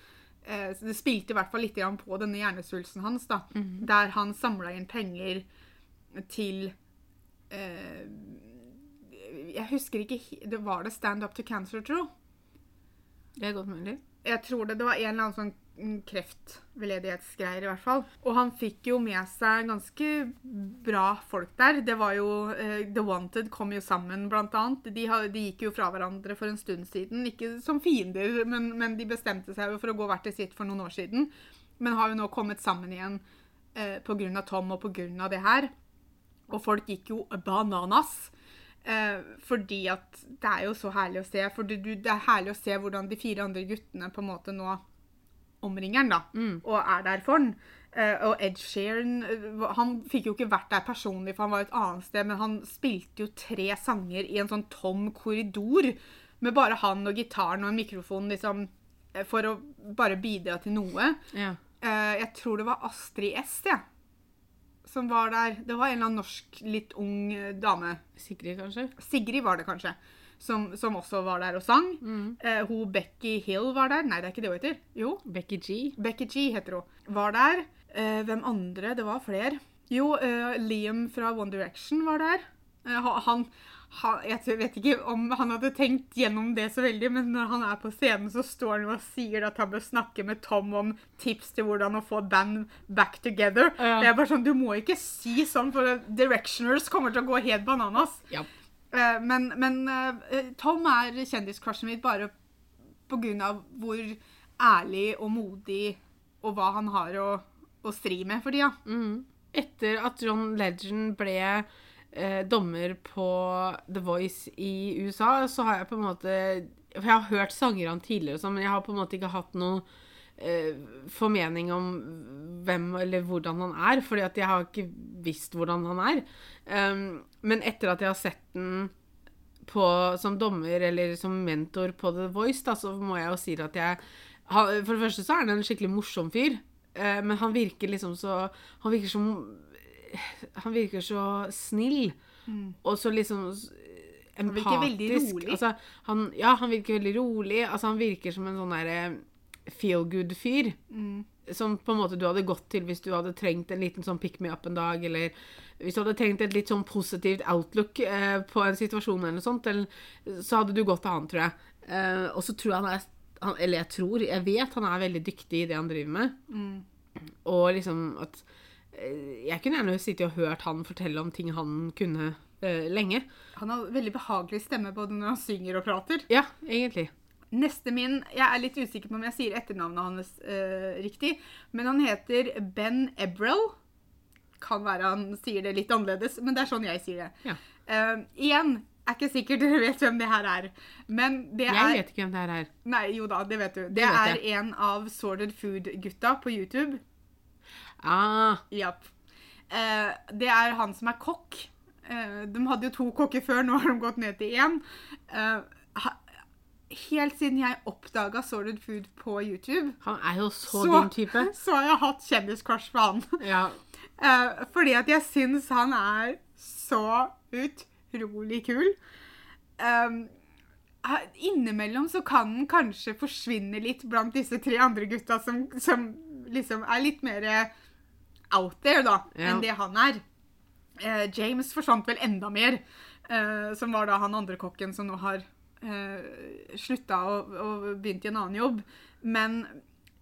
Uh, det spilte i hvert fall litt på denne hjernesvulsten hans, da. Der han samla inn penger til uh, Jeg husker ikke det Var det Stand Up to Cancer, tro? Det er godt mulig. Jeg tror det, det var en eller annen sånn kreftveldedighetsgreier, i hvert fall. Og han fikk jo med seg ganske bra folk der. Det var jo uh, The Wanted kom jo sammen, blant annet. De, de gikk jo fra hverandre for en stund siden. Ikke som fiender, men, men de bestemte seg jo for å gå hvert til sitt for noen år siden. Men har jo nå kommet sammen igjen uh, pga. Tom og pga. det her. Og folk gikk jo bananas. Eh, fordi at det er jo så herlig å se. For du, det er herlig å se hvordan de fire andre guttene på en måte nå omringer han, da. Og er der for han. Uh, og Ed Sheeran eh, Han fikk jo ikke vært der personlig, for han var et annet sted, men han spilte jo tre sanger i en sånn tom korridor med bare han og gitaren og en mikrofon, liksom, eh, for å bare bidra til noe. Ja. Uh, jeg tror det var Astrid S, jeg. Som var der. Det var en eller annen norsk, litt ung dame. Sigrid, kanskje? Sigrid var det kanskje. Som, som også var der og sang. Eh, hun Becky Hill var der. Nei, det er ikke det hun heter. Jo, Becky G. Becky G heter hun. Var der. Eh, hvem andre? Det var flere. Jo, eh, Liam fra One Direction var der. Eh, han, han Jeg vet ikke om han hadde tenkt gjennom det så veldig, men når han er på scenen, så står han og sier at han bør snakke med Tom om tips til hvordan å få band back together. Ja. Det er bare sånn, Du må ikke si sånn, for Directioners kommer til å gå helt bananas. Ja. Eh, men men eh, Tom er kjendiscrushen mitt bare av hvor ærlig og modig og hva han har å, å stri med for tida. Mm. Etter at John Legend ble eh, dommer på The Voice i USA, så har jeg på en måte For jeg har hørt sanger han tidligere, sånn, men jeg har på en måte ikke hatt noe formening om hvem eller hvordan han er, fordi at jeg har ikke visst hvordan han er. Um, men etter at jeg har sett den på, som dommer eller som mentor på The Voice, da, så må jeg jo si at jeg For det første så er han en skikkelig morsom fyr, eh, men han virker liksom så Han virker som Han virker så snill, og så liksom empatisk. Han virker veldig rolig. Altså, han, ja, han virker veldig rolig. Altså, han virker som en sånn derre feel good-fyr. Mm. Som på en måte du hadde gått til hvis du hadde trengt en liten sånn pick me up en dag, eller hvis du hadde trengt et litt sånn positivt outlook eh, på en situasjon eller noe sånt, eller, så hadde du gått til han, tror jeg. Eh, og så tror jeg han er han, Eller jeg tror, jeg vet han er veldig dyktig i det han driver med. Mm. Og liksom at eh, Jeg kunne gjerne sittet og hørt han fortelle om ting han kunne eh, lenge. Han har veldig behagelig stemme både når han synger og prater. Ja, egentlig. Neste min Jeg er litt usikker på om jeg sier etternavnet hans eh, riktig, men han heter Ben Ebrel. Kan være han sier det litt annerledes, men det er sånn jeg sier det. Ja. Eh, igjen, er ikke sikkert dere vet hvem det her er, men det Jeg er vet ikke hvem det her er. Nei, jo da, det vet du. Det, vet er jeg. en av Sorted Food-gutta på YouTube. Ah, Japp. Eh, det er han som er kokk. Eh, de hadde jo to kokker før, nå har de gått ned til én. Eh, helt siden jeg oppdaga Sorted Food på YouTube, han er jo så, Så- din type. så har jeg hatt kjendiscrush på han. Ja. Uh, fordi at jeg syns han er så utrolig kul. Um, innimellom så kan han kanskje forsvinne litt blant disse tre andre gutta som, som liksom er litt mer out there, da, Ja. enn det han er. Eh, James forsvant vel enda mer, eh, som var da han andre kokken som nå har uh, slutta og, og begynt i en annen jobb. Men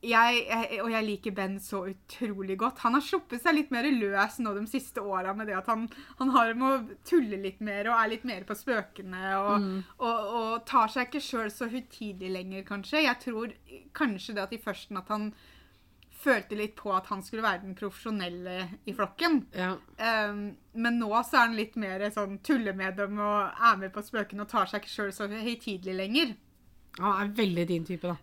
jeg, jeg, og jeg liker Ben så utrolig godt. Han har sluppet seg litt mer løs nå de siste åra med det at han, han har å tulle litt mer og er litt mer på spøkene. Og, og, og tar seg ikke sjøl så høytidelig lenger, kanskje. Jeg tror kanskje det at i førsten at han følte litt på at han skulle være den profesjonelle i flokken. ja. Um, men nå så er han litt mer sånn tuller med dem og er med på spøkene og tar seg ikke sjøl så høytidelig lenger. Han er veldig din type, da.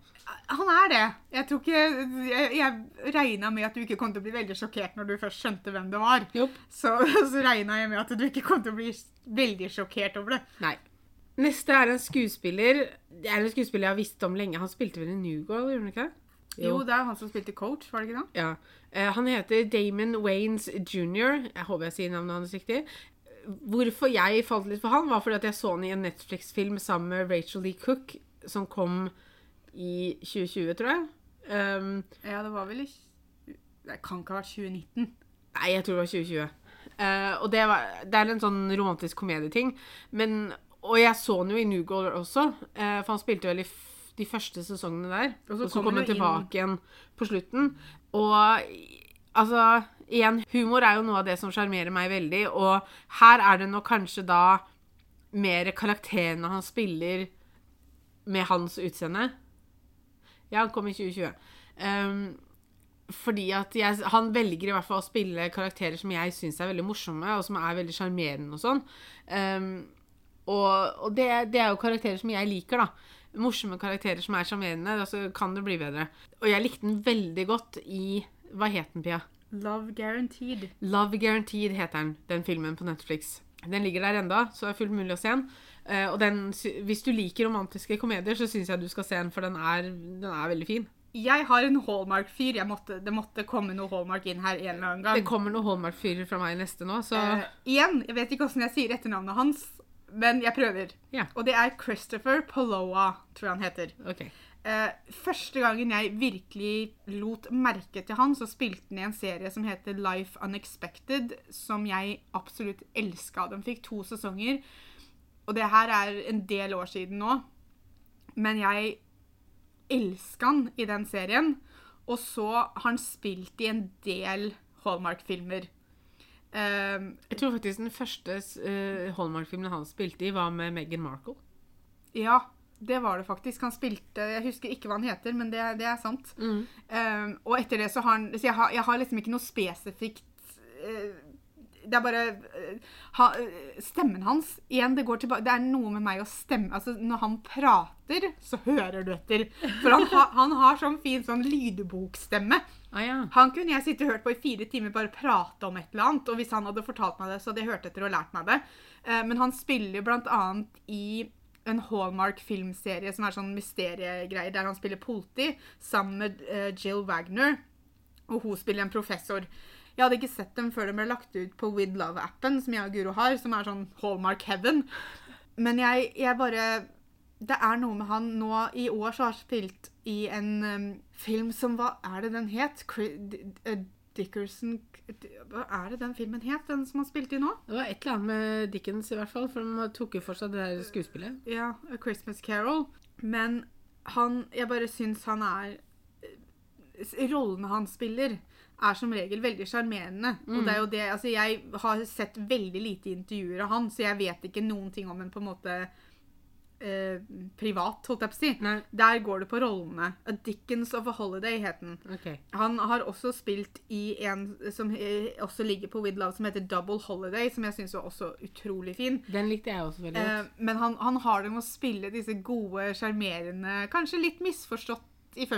Han er det. Jeg tror ikke Jeg, jeg regna med at du ikke kom til å bli veldig sjokkert når du først skjønte hvem det var. Jopp. Så, så regna jeg med at du ikke kom til å bli veldig sjokkert over det. Nei. Neste er en skuespiller. Det er en skuespiller jeg har visst om lenge. Han spilte vel i New gjorde han ikke det? Jo, det er han som spilte coach, var det ikke det? Ja. Eh, han heter Damon Waynes jr. Jeg håper jeg sier navnet hans riktig. hvorfor jeg falt litt for han, var fordi at jeg så han i en Netflix-film sammen med Rachel Lee Cook, som kom i 2020, tror jeg. Um, Ja, det var vel i Det kan ikke ha vært 2019. Nei, jeg tror det var 2020. Uh, og det, var, det er en sånn romantisk komedieting. Men, og jeg så han jo i New Goal også, uh, for han spilte vel i de første sesongene der. Og Og så så, kommer kom inn- tilbake igjen på slutten. Og altså Igjen, humor er jo noe av det som sjarmerer meg veldig, og her er det nok kanskje da mer karakterene han spiller med hans utseende. Ja, han kom i 2020. Um, fordi at jeg, han velger i hvert fall å spille karakterer som jeg syns er veldig morsomme, og som er veldig sjarmerende og sånn. Um, og og det, det er jo karakterer som jeg liker, da. Morsomme karakterer som er sjarmerende. Så kan det bli bedre. Og jeg likte den veldig godt i Hva het den, Pia? Love Guaranteed. Love Guaranteed heter den, den filmen på Netflix. Den ligger der enda, så det er fullt mulig å se den. Eh, og den, hvis du liker romantiske komedier, så syns jeg du skal se den, for den er, den er veldig fin. Jeg har en Hallmark-fyr. Det måtte komme noe Hallmark inn her en eller annen gang. Det kommer noen Hallmark-fyrer fra meg neste nå, så uh, igjen, jeg vet ikke hvordan jeg sier etternavnet hans, men jeg prøver. Ja. Og det er Christopher Poloa, tror jeg han heter. Okay. Eh, første gangen jeg virkelig lot merke til han, så spilte han i en serie som heter Life Unexpected, som jeg absolutt elska. Den fikk to sesonger. Og det her er en del år siden nå. Men jeg elska han i den serien. Og så har han spilt i en del Hallmark-filmer. Eh, Jeg tror faktisk den første uh, Hallmark-filmen han spilte i, var med Meghan Markle. ja, det var det faktisk. Han spilte Jeg husker ikke hva han heter, men det, det er sant. Mm. Um, og etter det så har han Så jeg har, jeg har liksom ikke noe spesifikt eh, Det er bare eh, ha, eh, Stemmen hans Igjen, det går tilbake Det er noe med meg å stemme Altså, når han prater, så hører du etter. For han, ha, han har sånn fin sånn lydbokstemme. Ah, ja. Han kunne jeg sitte og hørt på i fire timer, bare prate om et eller annet. Og hvis han hadde fortalt meg det, så hadde jeg hørt etter og lært meg det. Eh, men han spiller blant annet i en Hallmark-filmserie som er sånn mysteriegreier, der han spiller politi sammen med eh, Jill Wagner. Og hun spiller en professor. Jeg hadde ikke sett dem før de ble lagt ut på With Love-appen, som jeg og Guro har, som er sånn Hallmark Heaven. Men jeg, jeg bare Det er noe med han nå I år så har spilt i en um, film som Hva er det den het? D- Dickerson Hva er det den filmen het, den som han spilte i nå? Det var et eller annet med Dickens, i hvert fall, for de tok jo for seg det der skuespillet. Ja, A Christmas Carol. Men han Jeg bare syns han er eh, Rollene han spiller, er som regel veldig sjarmerende. Og det er jo det Altså, jeg har sett veldig lite intervjuer av han, så jeg vet ikke noen ting om en på en måte eh, privat, holdt jeg på å si. Nei. Der går det på rollene. A Dickens of a Holiday het den. Okay. Han har også spilt i en som eh, også ligger på With Love, som heter Double Holiday, som jeg syns var også utrolig fin. Den likte jeg også veldig Eh, men han, han har det med å spille disse gode, sjarmerende, kanskje litt misforstått i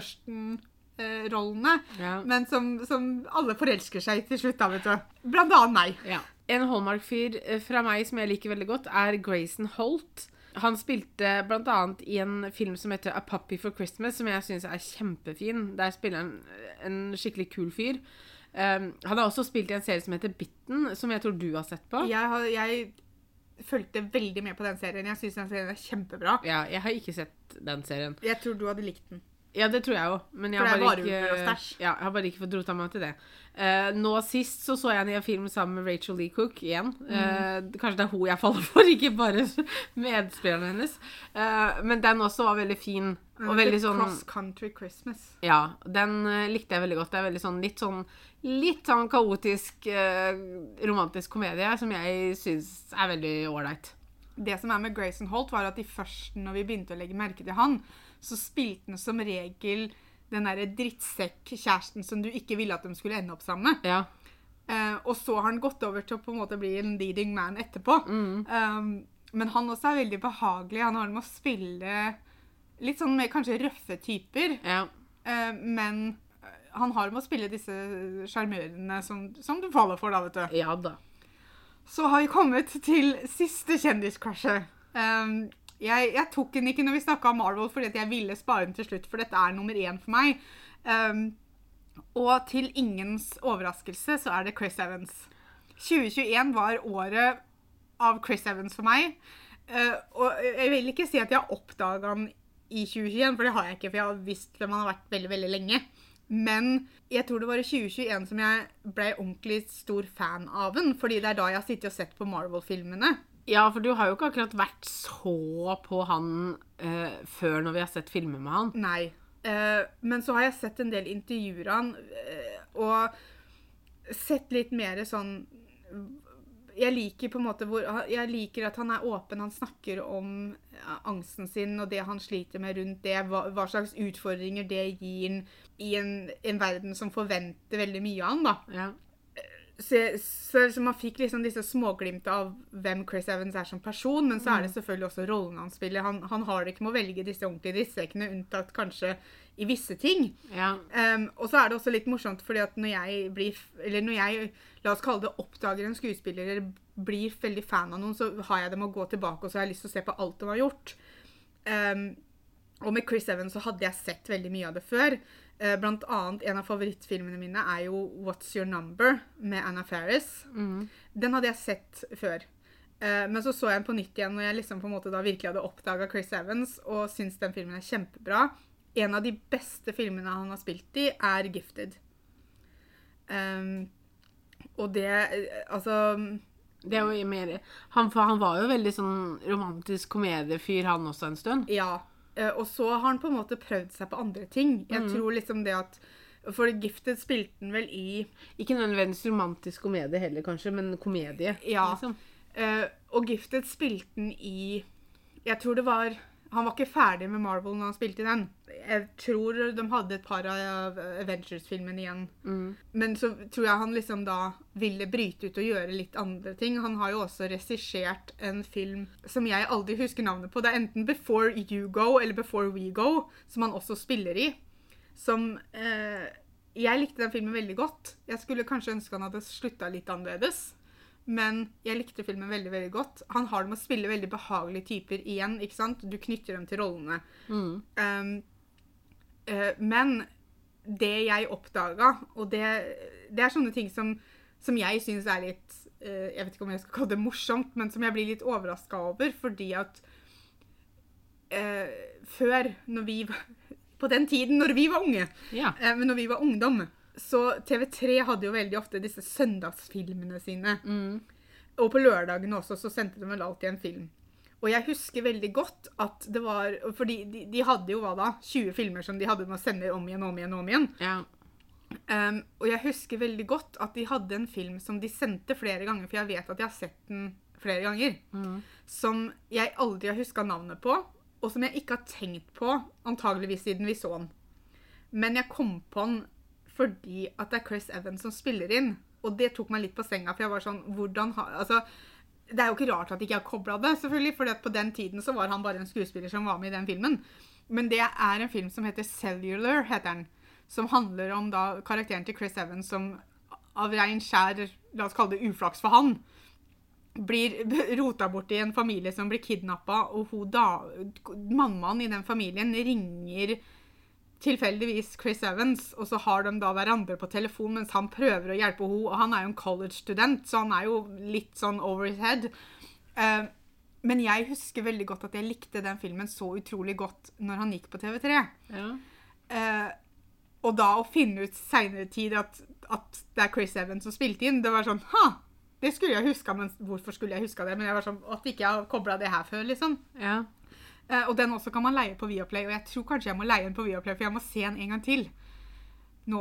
førsten-rollene, Ja. men som, som alle forelsker seg i til slutt, da, vet du. Blant annet meg. Ja. En Hallmark-fyr eh, fra meg som jeg liker veldig godt, er Grayson Holt. Han spilte annet i en film som heter A Puppy for Christmas, som jeg syns er kjempefin. Der spiller han en skikkelig kul fyr. Um, han har også spilt i en serie som heter Bitten, som jeg tror du har sett på. Jeg, har, jeg fulgte veldig med på den serien. Jeg syns den serien er kjempebra. Ja, jeg har ikke sett den serien. Jeg tror du hadde likt den. Ja, det tror jeg òg, men jeg har, bare ikke, ja, jeg har bare ikke fått rota meg til det. Uh, nå sist så så jeg en film sammen med Rachel Lee Cook igjen. Eh, kanskje det er hun jeg faller for, ikke bare medspillerne hennes. Uh, men den også var veldig fin. Og veldig sånn Cross Country Christmas. Ja, den likte jeg veldig godt. Det er veldig sånn litt sånn litt sånn kaotisk romantisk komedie som jeg syns er veldig ålreit. Det som er med Grayson Holt, var at de første, når vi begynte å legge merke til han, så spilte han som regel den derre drittsekk-kjæresten som du ikke ville at de skulle ende opp sammen med. Ja. Uh, og så har han gått over til å på en måte bli en leading man etterpå. Um, men han også er veldig behagelig. Han har med å spille litt sånn mer kanskje røffe typer. ja. Uh, men eh, han har med å spille disse sjarmørene som, som du faller for, da, vet du. Ja da. Så har vi kommet til siste kjendiscrushet. Um, jeg, jeg tok den ikke når vi snakka om Marvel, fordi jeg ville spare den til slutt, for dette er nummer én for meg. Um, og til ingens overraskelse så er det Chris Evans. 2021 var året av Chris Evans for meg. Uh, og jeg vil ikke si at jeg har oppdaga han i 2021, for det har jeg ikke. For jeg har visst hvem han har vært veldig, veldig lenge. Men jeg tror det var i 2021 som jeg ble ordentlig stor fan av den. Fordi det er da jeg har sittet og sett på Marvel-filmene. Ja, for du har jo ikke akkurat vært så på han uh, før når vi har sett filmer med han. Nei. Uh, men så har jeg sett en del intervjuer av han, uh, og sett litt mer sånn jeg liker på en måte hvor, jeg liker at han er åpen. Han snakker om angsten sin og det han sliter med rundt det. Hva, hva slags utfordringer det gir han i en, en, verden som forventer veldig mye av han. da. Ja. Så, så, så, man fikk liksom disse småglimta av hvem Chris Evans er som person, men så er det Mm. selvfølgelig også rollen han spiller. Han, han har det ikke med å velge disse ordentlige drittsekkene, unntatt kanskje i visse ting. ja. Um, og så er det også litt morsomt, fordi at når jeg blir Eller når jeg, la oss kalle det, oppdager en skuespiller eller blir veldig fan av noen, så har jeg dem å gå tilbake og så har jeg lyst til å se på alt de har gjort. Um, og med Chris Evans så hadde jeg sett veldig mye av det før. Eh, Blant annet en av favorittfilmene mine er jo What's Your Number med Anna Faris. Mm. Den hadde jeg sett før. Eh, Men så så jeg den på nytt igjen når jeg liksom på en måte da virkelig hadde oppdaga Chris Evans og syns den filmen er kjempebra. En av de beste filmene han har spilt i, er Gifted. Um, og det eh, Altså Det er jo mer han, han var jo veldig sånn romantisk komediefyr, han også, en stund. Ja. Eh, Og så har han på en måte prøvd seg på andre ting. Jeg tror liksom det at For Gifted spilte han vel i Ikke nødvendigvis romantisk komedie heller, kanskje, men komedie. Ja. Liksom. Uh, og Gifted spilte han i Jeg tror det var Han var ikke ferdig med Marvel når han spilte i den. Jeg tror de hadde et par av Avengers-filmene igjen. Mm. Men så tror jeg han liksom da ville bryte ut og gjøre litt andre ting. Han har jo også regissert en film som jeg aldri husker navnet på. Det er enten Before You Go eller Before We Go, som han også spiller i. Som eh, Jeg likte den filmen veldig godt. Jeg skulle kanskje ønske han hadde slutta litt annerledes. Men jeg likte filmen veldig veldig godt. Han har det med å spille veldig behagelige typer igjen. ikke sant? Du knytter dem til rollene. Mm. Um, uh, men det jeg oppdaga, og det, det er sånne ting som, som jeg syns er litt uh, Jeg vet ikke om jeg skal kalle det morsomt, men som jeg blir litt overraska over, fordi at uh, Før, når vi På den tiden når vi var unge, Ja. men når vi var ungdom, så TV3 hadde jo veldig ofte disse søndagsfilmene sine. Mm. Og på lørdagene også så sendte de vel alltid en film. Og jeg husker veldig godt at det var Fordi de, de hadde jo hva da? 20 filmer som de hadde med å sende om igjen om igjen. om igjen. ja. Um, og jeg husker veldig godt at de hadde en film som de sendte flere ganger, for jeg vet at jeg har sett den flere ganger, Mm. som jeg aldri har huska navnet på, og som jeg ikke har tenkt på, antageligvis siden vi så den. Men jeg kom på den fordi at det er Chris Evans som spiller inn. Og det tok meg litt på senga, for jeg var sånn Hvordan har, Altså, det er jo ikke rart at jeg ikke har kobla det, selvfølgelig, for på den tiden så var han bare en skuespiller som var med i den filmen. Men det er en film som heter Cellular, heter den. Som handler om da karakteren til Chris Evans som av rein skjær, la oss kalle det uflaks for han, blir rota bort i en familie som blir kidnappa, og hun da, mammaen i den familien ringer tilfeldigvis Chris Evans, og så har de da hverandre på telefon mens han prøver å hjelpe henne, og han er jo en college-student, så han er jo litt sånn over his head. Uh, men jeg husker veldig godt at jeg likte den filmen så utrolig godt når han gikk på TV3. ja. Uh, og da å finne ut seinere tid at, at det er Chris Evans som spilte inn, det var sånn Ha! Det skulle jeg huska, men hvorfor skulle jeg huska det? Men jeg var sånn, At ikke jeg har kobla det her før, liksom. ja. Eh, og den også kan man leie på Viaplay, og jeg tror kanskje jeg må leie den på Viaplay, for jeg må se den en gang til. Nå,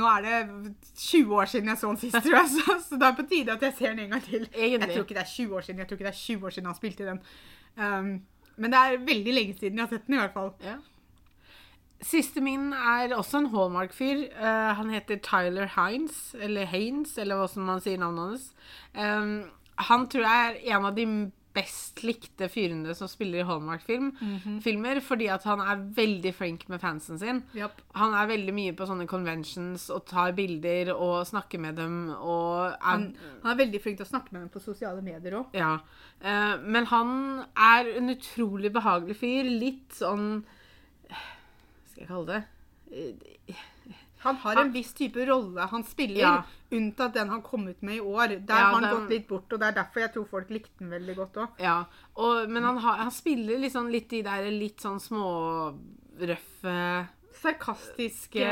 nå er det 20 år siden jeg så den sist, tror jeg, så, så det er på tide at jeg ser den en gang til. Jeg tror ikke det er 20 år siden jeg tror ikke det er 20 år siden han spilte den. Um, men det er veldig lenge siden jeg har sett den, i hvert fall. Ja. Siste min er også en Hallmark-fyr. Uh, han heter Tyler Hines, eller Haines, eller hva som man sier navnet hans. Um, han tror jeg er en av de best likte fyrene som spiller i Hallmark-filmer, fordi at han er veldig flink med fansen sin. Yep. Han er veldig mye på sånne conventions og tar bilder og snakker med dem er Han, han er veldig flink til å snakke med dem på sosiale medier òg. Ja. Eh, men han er en utrolig behagelig fyr. Litt sånn Hva skal jeg kalle det? Han har en viss type rolle han spiller, Ja. unntatt den han kom ut med i år. Der Ja, har han den- gått litt bort, og det er derfor jeg tror folk likte den veldig godt òg. Ja, og, men han, har, han spiller liksom litt de der litt sånn smårøffe Sarkastiske,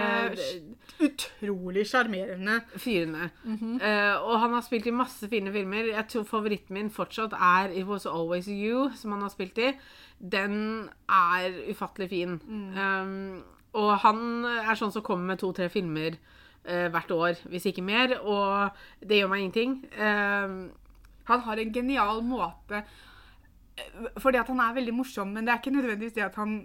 utrolig sjarmerende. fyrene. Mm -hmm. uh, og han har spilt i masse fine filmer. Jeg tror favoritten min fortsatt er It Was Always You, som han har spilt i. Den er ufattelig fin. Mm. Um, og han er sånn som kommer med to-tre filmer eh, hvert år, hvis ikke mer. Og det gjør meg ingenting. Um, Han har en genial måte eh, Fordi at han er veldig morsom, men det er ikke nødvendigvis det at han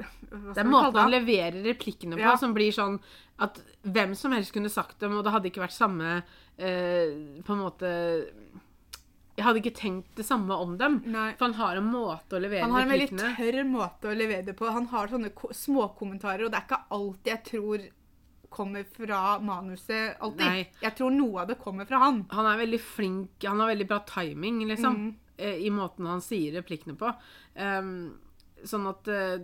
det er måten han leverer replikkene på, Ja. som blir sånn at hvem som helst kunne sagt dem, og det hadde ikke vært samme eh, På en måte Jeg hadde ikke tenkt det samme om dem. Nei. For han har en måte å levere Han har en veldig tørr måte å levere det på. Han har sånne ko- småkommentarer, og det er ikke alt jeg tror kommer fra manuset alltid. Nei. Jeg tror noe av det kommer fra han. Han er veldig flink, han har veldig bra timing, liksom, Mm. eh, i måten han sier replikkene på. Um, sånn at eh,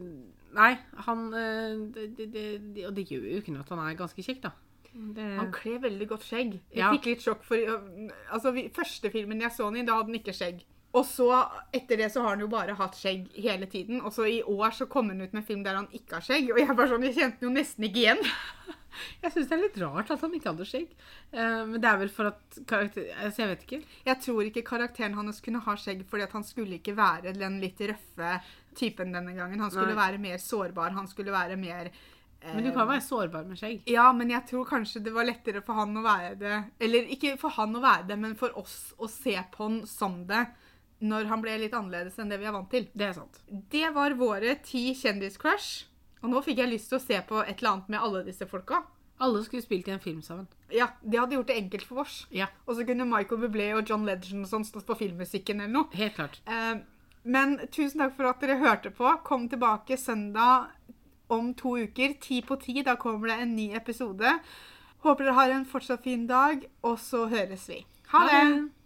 Nei, han eh, det, det, det, Og det gjør jo ikke noe at han er ganske kjekk, da. Det, Han kler veldig godt skjegg. Jeg Ja. fikk litt sjokk for Altså, Første filmen jeg så han i, da hadde han ikke skjegg. Og så, etter det så har han jo bare hatt skjegg hele tiden. Og så i år så kom han ut med en film der han ikke har skjegg. Og jeg bare sånn, jeg kjente den jo nesten ikke igjen. jeg syns det er litt rart at han ikke hadde skjegg. Eh, men det er vel for at karakter... Altså, jeg vet ikke. Jeg tror ikke karakteren hans kunne ha skjegg fordi at han skulle ikke være den litt røffe typen denne gangen. Han skulle Nei. være mer sårbar. Han skulle være mer Men du kan være sårbar med skjegg. Ja, men jeg tror kanskje det var lettere for han å være det Eller ikke for han å være det, men for oss å se på han som det når han ble litt annerledes enn det vi er vant til. Det er sant. Det var våre ti kjendiscrush. Og nå fikk jeg lyst til å se på et eller annet med alle disse folka. Alle skulle spilt i en film sammen. Ja, De hadde gjort det enkelt for oss. Ja, Og så kunne Michael Bublé og John Legend og sånn stått på filmmusikken eller noe. helt klart. Eh, men tusen takk for at dere hørte på. Kom tilbake søndag om to uker. Ti på ti. Da kommer det en ny episode. Håper dere har en fortsatt fin dag, og så høres vi. Ha det!